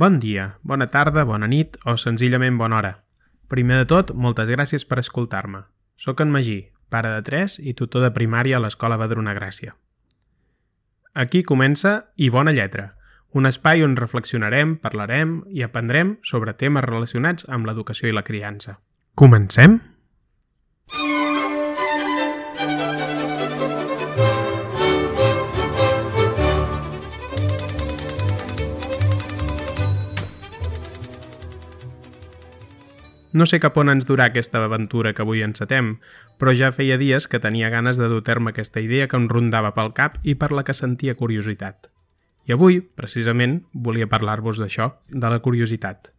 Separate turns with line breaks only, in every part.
Bon dia, bona tarda, bona nit o senzillament bona hora. Primer de tot, moltes gràcies per escoltar-me. Soc en Magí, pare de tres i tutor de primària a l'Escola Badruna Gràcia. Aquí comença I Bona Lletra, un espai on reflexionarem, parlarem i aprendrem sobre temes relacionats amb l'educació i la criança. Comencem? No sé cap on ens durà aquesta aventura que avui encetem, però ja feia dies que tenia ganes de dur terme aquesta idea que em rondava pel cap i per la que sentia curiositat. I avui, precisament, volia parlar-vos d'això, de la curiositat.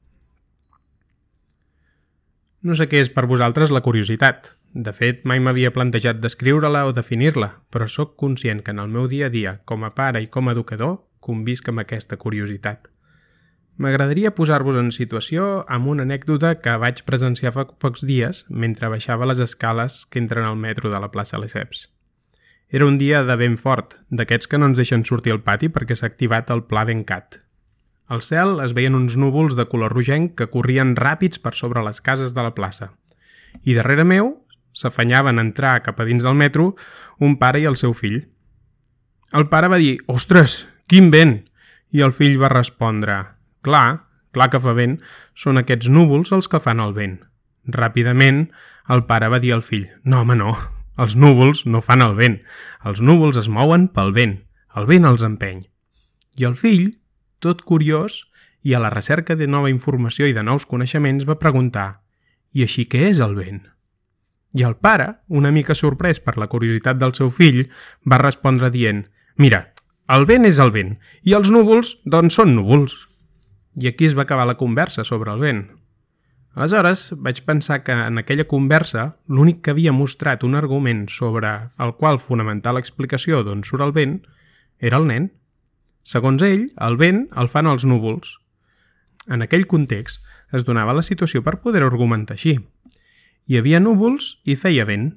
No sé què és per vosaltres la curiositat. De fet, mai m'havia plantejat descriure-la o definir-la, però sóc conscient que en el meu dia a dia, com a pare i com a educador, convisc amb aquesta curiositat. M'agradaria posar-vos en situació amb una anècdota que vaig presenciar fa pocs dies mentre baixava les escales que entren al metro de la plaça Lesseps. Era un dia de vent fort, d'aquests que no ens deixen sortir al pati perquè s'ha activat el pla Vencat. Al cel es veien uns núvols de color rogenc que corrien ràpids per sobre les cases de la plaça. I darrere meu s'afanyaven a entrar cap a dins del metro un pare i el seu fill. El pare va dir «Ostres, quin vent!» i el fill va respondre Clar, clar que fa vent, són aquests núvols els que fan el vent. Ràpidament, el pare va dir al fill, no home no, els núvols no fan el vent, els núvols es mouen pel vent, el vent els empeny. I el fill, tot curiós i a la recerca de nova informació i de nous coneixements, va preguntar «I així què és el vent?» I el pare, una mica sorprès per la curiositat del seu fill, va respondre dient «Mira, el vent és el vent, i els núvols, doncs, són núvols». I aquí es va acabar la conversa sobre el vent. Aleshores, vaig pensar que en aquella conversa l'únic que havia mostrat un argument sobre el qual fonamentar l'explicació d'on surt el vent era el nen. Segons ell, el vent el fan els núvols. En aquell context es donava la situació per poder argumentar així. Hi havia núvols i feia vent.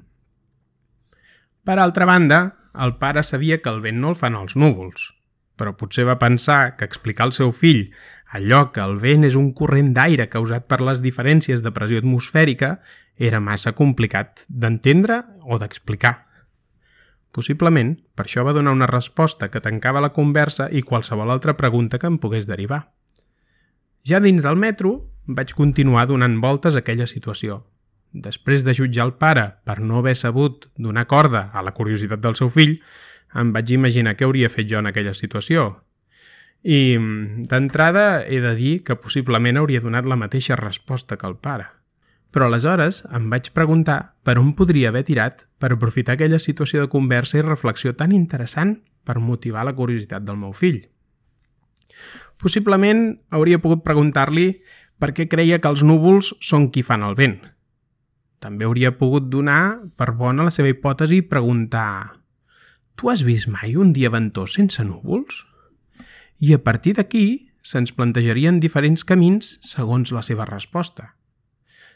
Per altra banda, el pare sabia que el vent no el fan els núvols, però potser va pensar que explicar al seu fill allò que el vent és un corrent d'aire causat per les diferències de pressió atmosfèrica era massa complicat d'entendre o d'explicar. Possiblement, per això va donar una resposta que tancava la conversa i qualsevol altra pregunta que em pogués derivar. Ja dins del metro, vaig continuar donant voltes a aquella situació. Després de jutjar el pare per no haver sabut donar corda a la curiositat del seu fill, em vaig imaginar què hauria fet jo en aquella situació i d'entrada he de dir que possiblement hauria donat la mateixa resposta que el pare. Però aleshores em vaig preguntar per on podria haver tirat per aprofitar aquella situació de conversa i reflexió tan interessant per motivar la curiositat del meu fill. Possiblement hauria pogut preguntar-li per què creia que els núvols són qui fan el vent. També hauria pogut donar per bona la seva hipòtesi i preguntar «Tu has vist mai un dia ventós sense núvols?» I a partir d'aquí se'ns plantejarien diferents camins segons la seva resposta.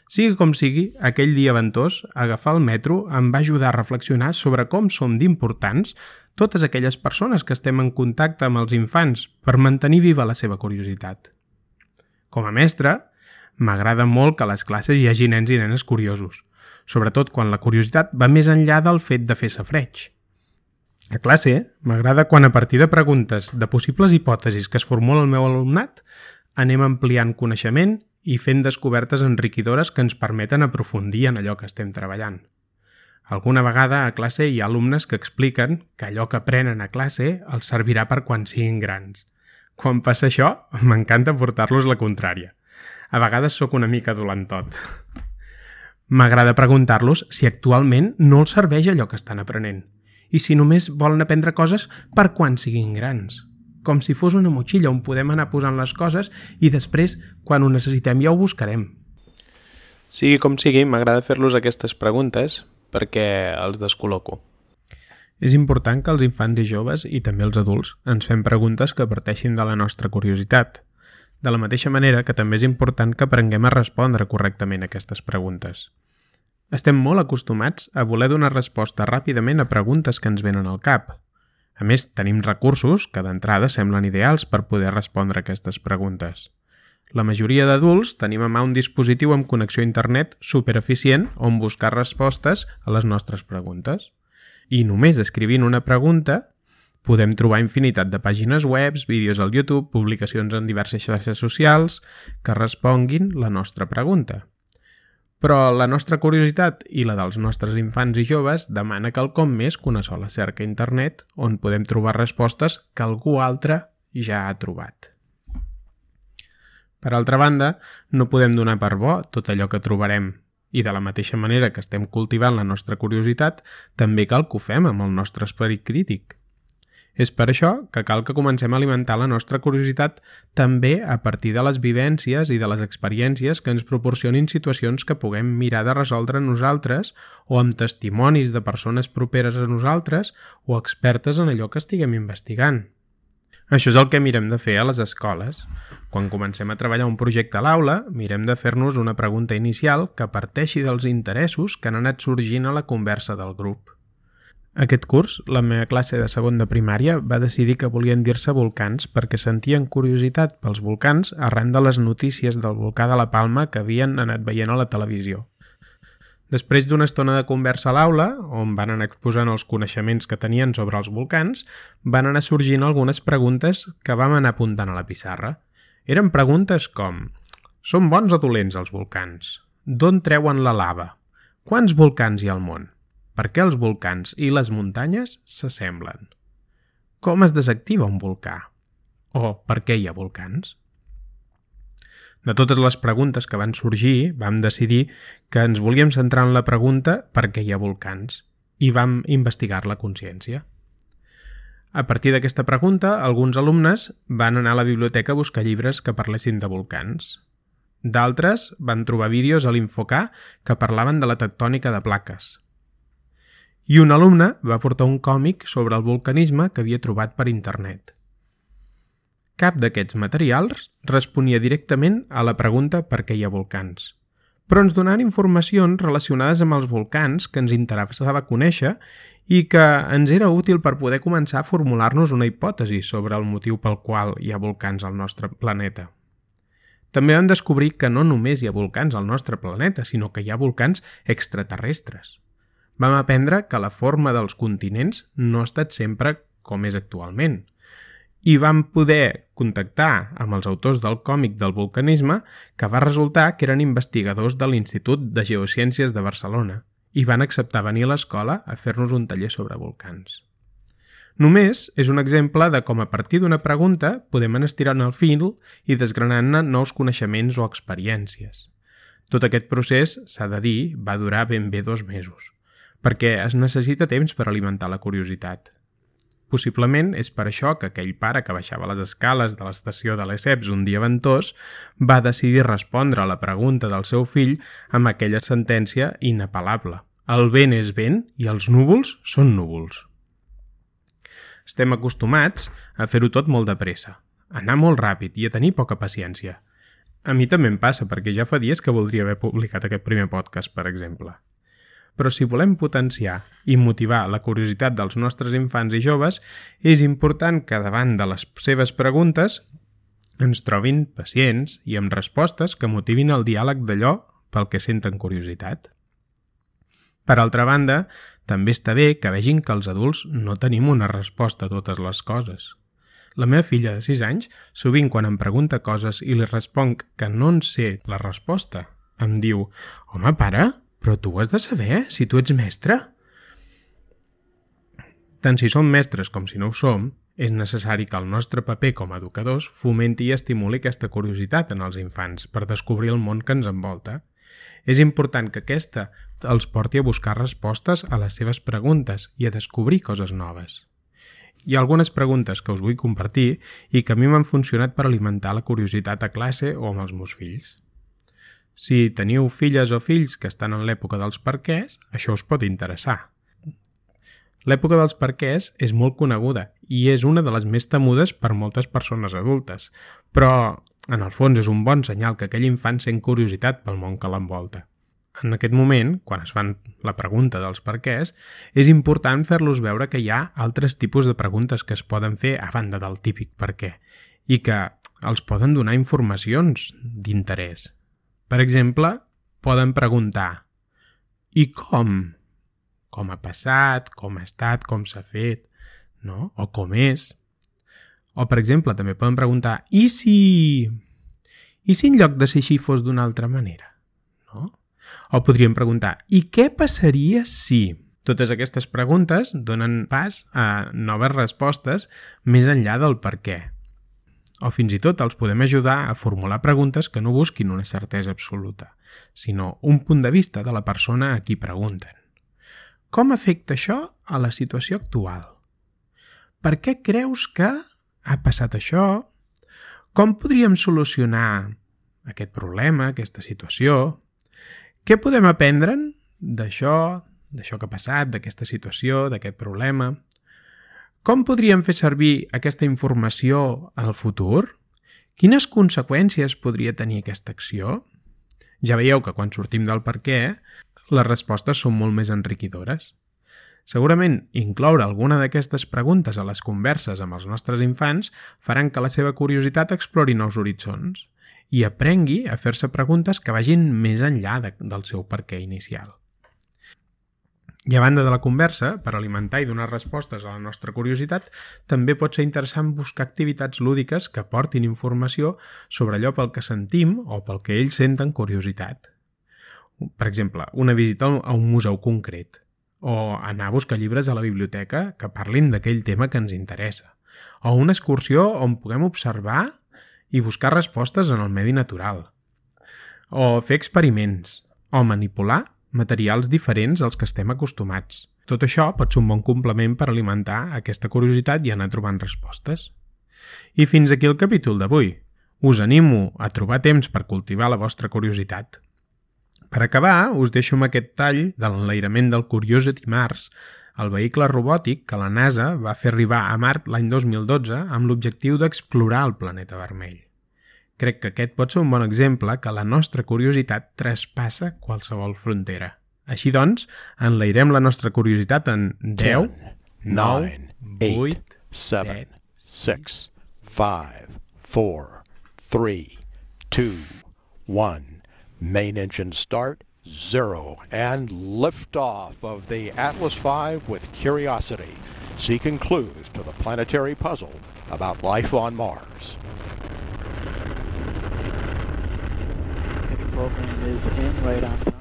Sigui com sigui, aquell dia ventós, agafar el metro em va ajudar a reflexionar sobre com som d'importants totes aquelles persones que estem en contacte amb els infants per mantenir viva la seva curiositat. Com a mestre, m'agrada molt que a les classes hi hagi nens i nenes curiosos, sobretot quan la curiositat va més enllà del fet de fer safreig. A classe, m'agrada quan a partir de preguntes de possibles hipòtesis que es formula el meu alumnat, anem ampliant coneixement i fent descobertes enriquidores que ens permeten aprofundir en allò que estem treballant. Alguna vegada a classe hi ha alumnes que expliquen que allò que aprenen a classe els servirà per quan siguin grans. Quan passa això, m'encanta portar-los la contrària. A vegades sóc una mica dolentot. M'agrada preguntar-los si actualment no els serveix allò que estan aprenent i si només volen aprendre coses per quan siguin grans. Com si fos una motxilla on podem anar posant les coses i després, quan ho necessitem, ja ho buscarem. Sigui com sigui, m'agrada fer-los aquestes preguntes perquè els descol·loco. És important que els infants i joves, i també els adults, ens fem preguntes que parteixin de la nostra curiositat. De la mateixa manera que també és important que aprenguem a respondre correctament a aquestes preguntes. Estem molt acostumats a voler donar resposta ràpidament a preguntes que ens venen al cap. A més, tenim recursos que d'entrada semblen ideals per poder respondre aquestes preguntes. La majoria d'adults tenim a mà un dispositiu amb connexió a internet supereficient on buscar respostes a les nostres preguntes. I només escrivint una pregunta podem trobar infinitat de pàgines web, vídeos al YouTube, publicacions en diverses xarxes socials que responguin la nostra pregunta. Però la nostra curiositat i la dels nostres infants i joves demana quelcom més que una sola cerca a internet on podem trobar respostes que algú altre ja ha trobat. Per altra banda, no podem donar per bo tot allò que trobarem i de la mateixa manera que estem cultivant la nostra curiositat, també cal que ho fem amb el nostre esperit crític. És per això que cal que comencem a alimentar la nostra curiositat també a partir de les vivències i de les experiències que ens proporcionin situacions que puguem mirar de resoldre nosaltres o amb testimonis de persones properes a nosaltres o expertes en allò que estiguem investigant. Això és el que mirem de fer a les escoles. Quan comencem a treballar un projecte a l'aula, mirem de fer-nos una pregunta inicial que parteixi dels interessos que han anat sorgint a la conversa del grup. Aquest curs, la meva classe de segon de primària va decidir que volien dir-se volcans perquè sentien curiositat pels volcans arran de les notícies del volcà de la Palma que havien anat veient a la televisió. Després d'una estona de conversa a l'aula, on van anar exposant els coneixements que tenien sobre els volcans, van anar sorgint algunes preguntes que vam anar apuntant a la pissarra. Eren preguntes com Són bons o dolents els volcans? D'on treuen la lava? Quants volcans hi ha al món? Per què els volcans i les muntanyes s'assemblen? Com es desactiva un volcà? O per què hi ha volcans? De totes les preguntes que van sorgir, vam decidir que ens volíem centrar en la pregunta per què hi ha volcans i vam investigar la consciència. A partir d'aquesta pregunta, alguns alumnes van anar a la biblioteca a buscar llibres que parlessin de volcans. D'altres van trobar vídeos a l'Infocà que parlaven de la tectònica de plaques, i un alumne va portar un còmic sobre el volcanisme que havia trobat per internet. Cap d'aquests materials responia directament a la pregunta per què hi ha volcans, però ens donaven informacions relacionades amb els volcans que ens interessava conèixer i que ens era útil per poder començar a formular-nos una hipòtesi sobre el motiu pel qual hi ha volcans al nostre planeta. També vam descobrir que no només hi ha volcans al nostre planeta, sinó que hi ha volcans extraterrestres vam aprendre que la forma dels continents no ha estat sempre com és actualment. I vam poder contactar amb els autors del còmic del volcanisme que va resultar que eren investigadors de l'Institut de Geociències de Barcelona i van acceptar venir a l'escola a fer-nos un taller sobre volcans. Només és un exemple de com a partir d'una pregunta podem anar estirant el fil i desgranant-ne nous coneixements o experiències. Tot aquest procés, s'ha de dir, va durar ben bé dos mesos perquè es necessita temps per alimentar la curiositat. Possiblement és per això que aquell pare que baixava les escales de l'estació de l'Esseps un dia ventós va decidir respondre a la pregunta del seu fill amb aquella sentència inapel·lable. El vent és vent i els núvols són núvols. Estem acostumats a fer-ho tot molt de pressa, a anar molt ràpid i a tenir poca paciència. A mi també em passa, perquè ja fa dies que voldria haver publicat aquest primer podcast, per exemple. Però si volem potenciar i motivar la curiositat dels nostres infants i joves, és important que davant de les seves preguntes ens trobin pacients i amb respostes que motivin el diàleg d'allò pel que senten curiositat. Per altra banda, també està bé que vegin que els adults no tenim una resposta a totes les coses. La meva filla de 6 anys, sovint quan em pregunta coses i li responc que no en sé la resposta, em diu «Home, pare, però tu has de saber, si tu ets mestre. Tant si som mestres com si no ho som, és necessari que el nostre paper com a educadors fomenti i estimuli aquesta curiositat en els infants per descobrir el món que ens envolta. És important que aquesta els porti a buscar respostes a les seves preguntes i a descobrir coses noves. Hi ha algunes preguntes que us vull compartir i que a mi m'han funcionat per alimentar la curiositat a classe o amb els meus fills. Si teniu filles o fills que estan en l'època dels perquès, això us pot interessar. L'època dels perquès és molt coneguda i és una de les més temudes per moltes persones adultes, però en el fons és un bon senyal que aquell infant sent curiositat pel món que l'envolta. En aquest moment, quan es fan la pregunta dels perquès, és important fer-los veure que hi ha altres tipus de preguntes que es poden fer a banda del típic per què i que els poden donar informacions d'interès. Per exemple, poden preguntar i com? Com ha passat, com ha estat, com s'ha fet, no? O com és. O, per exemple, també poden preguntar i si... I si en lloc de ser així fos d'una altra manera? No? O podríem preguntar i què passaria si... Totes aquestes preguntes donen pas a noves respostes més enllà del per què. O fins i tot els podem ajudar a formular preguntes que no busquin una certesa absoluta, sinó un punt de vista de la persona a qui pregunten. Com afecta això a la situació actual? Per què creus que ha passat això? Com podríem solucionar aquest problema, aquesta situació? Què podem aprendre'n d'això, d'això que ha passat, d'aquesta situació, d'aquest problema? Com podríem fer servir aquesta informació al futur? Quines conseqüències podria tenir aquesta acció? Ja veieu que quan sortim del per què, les respostes són molt més enriquidores. Segurament, incloure alguna d'aquestes preguntes a les converses amb els nostres infants faran que la seva curiositat explori nous horitzons i aprengui a fer-se preguntes que vagin més enllà de, del seu perquè inicial. I a banda de la conversa, per alimentar i donar respostes a la nostra curiositat, també pot ser interessant buscar activitats lúdiques que portin informació sobre allò pel que sentim o pel que ells senten curiositat. Per exemple, una visita a un museu concret, o anar a buscar llibres a la biblioteca que parlin d'aquell tema que ens interessa, o una excursió on puguem observar i buscar respostes en el medi natural, o fer experiments, o manipular materials diferents als que estem acostumats. Tot això pot ser un bon complement per alimentar aquesta curiositat i anar trobant respostes. I fins aquí el capítol d'avui. Us animo a trobar temps per cultivar la vostra curiositat. Per acabar, us deixo amb aquest tall de l'enlairament del Curiosity Mars, el vehicle robòtic que la NASA va fer arribar a Mart l'any 2012 amb l'objectiu d'explorar el planeta vermell. Crec que aquest pot ser un bon exemple que la nostra curiositat traspassa qualsevol frontera. Així doncs, enlairem la nostra curiositat en 10, 9, 8, 7, 6, 5, 4, 3, 2, 1. Main engine start, zero, and liftoff of the Atlas V with Curiosity, seeking clues to the planetary puzzle about life on Mars. Program is in right on time.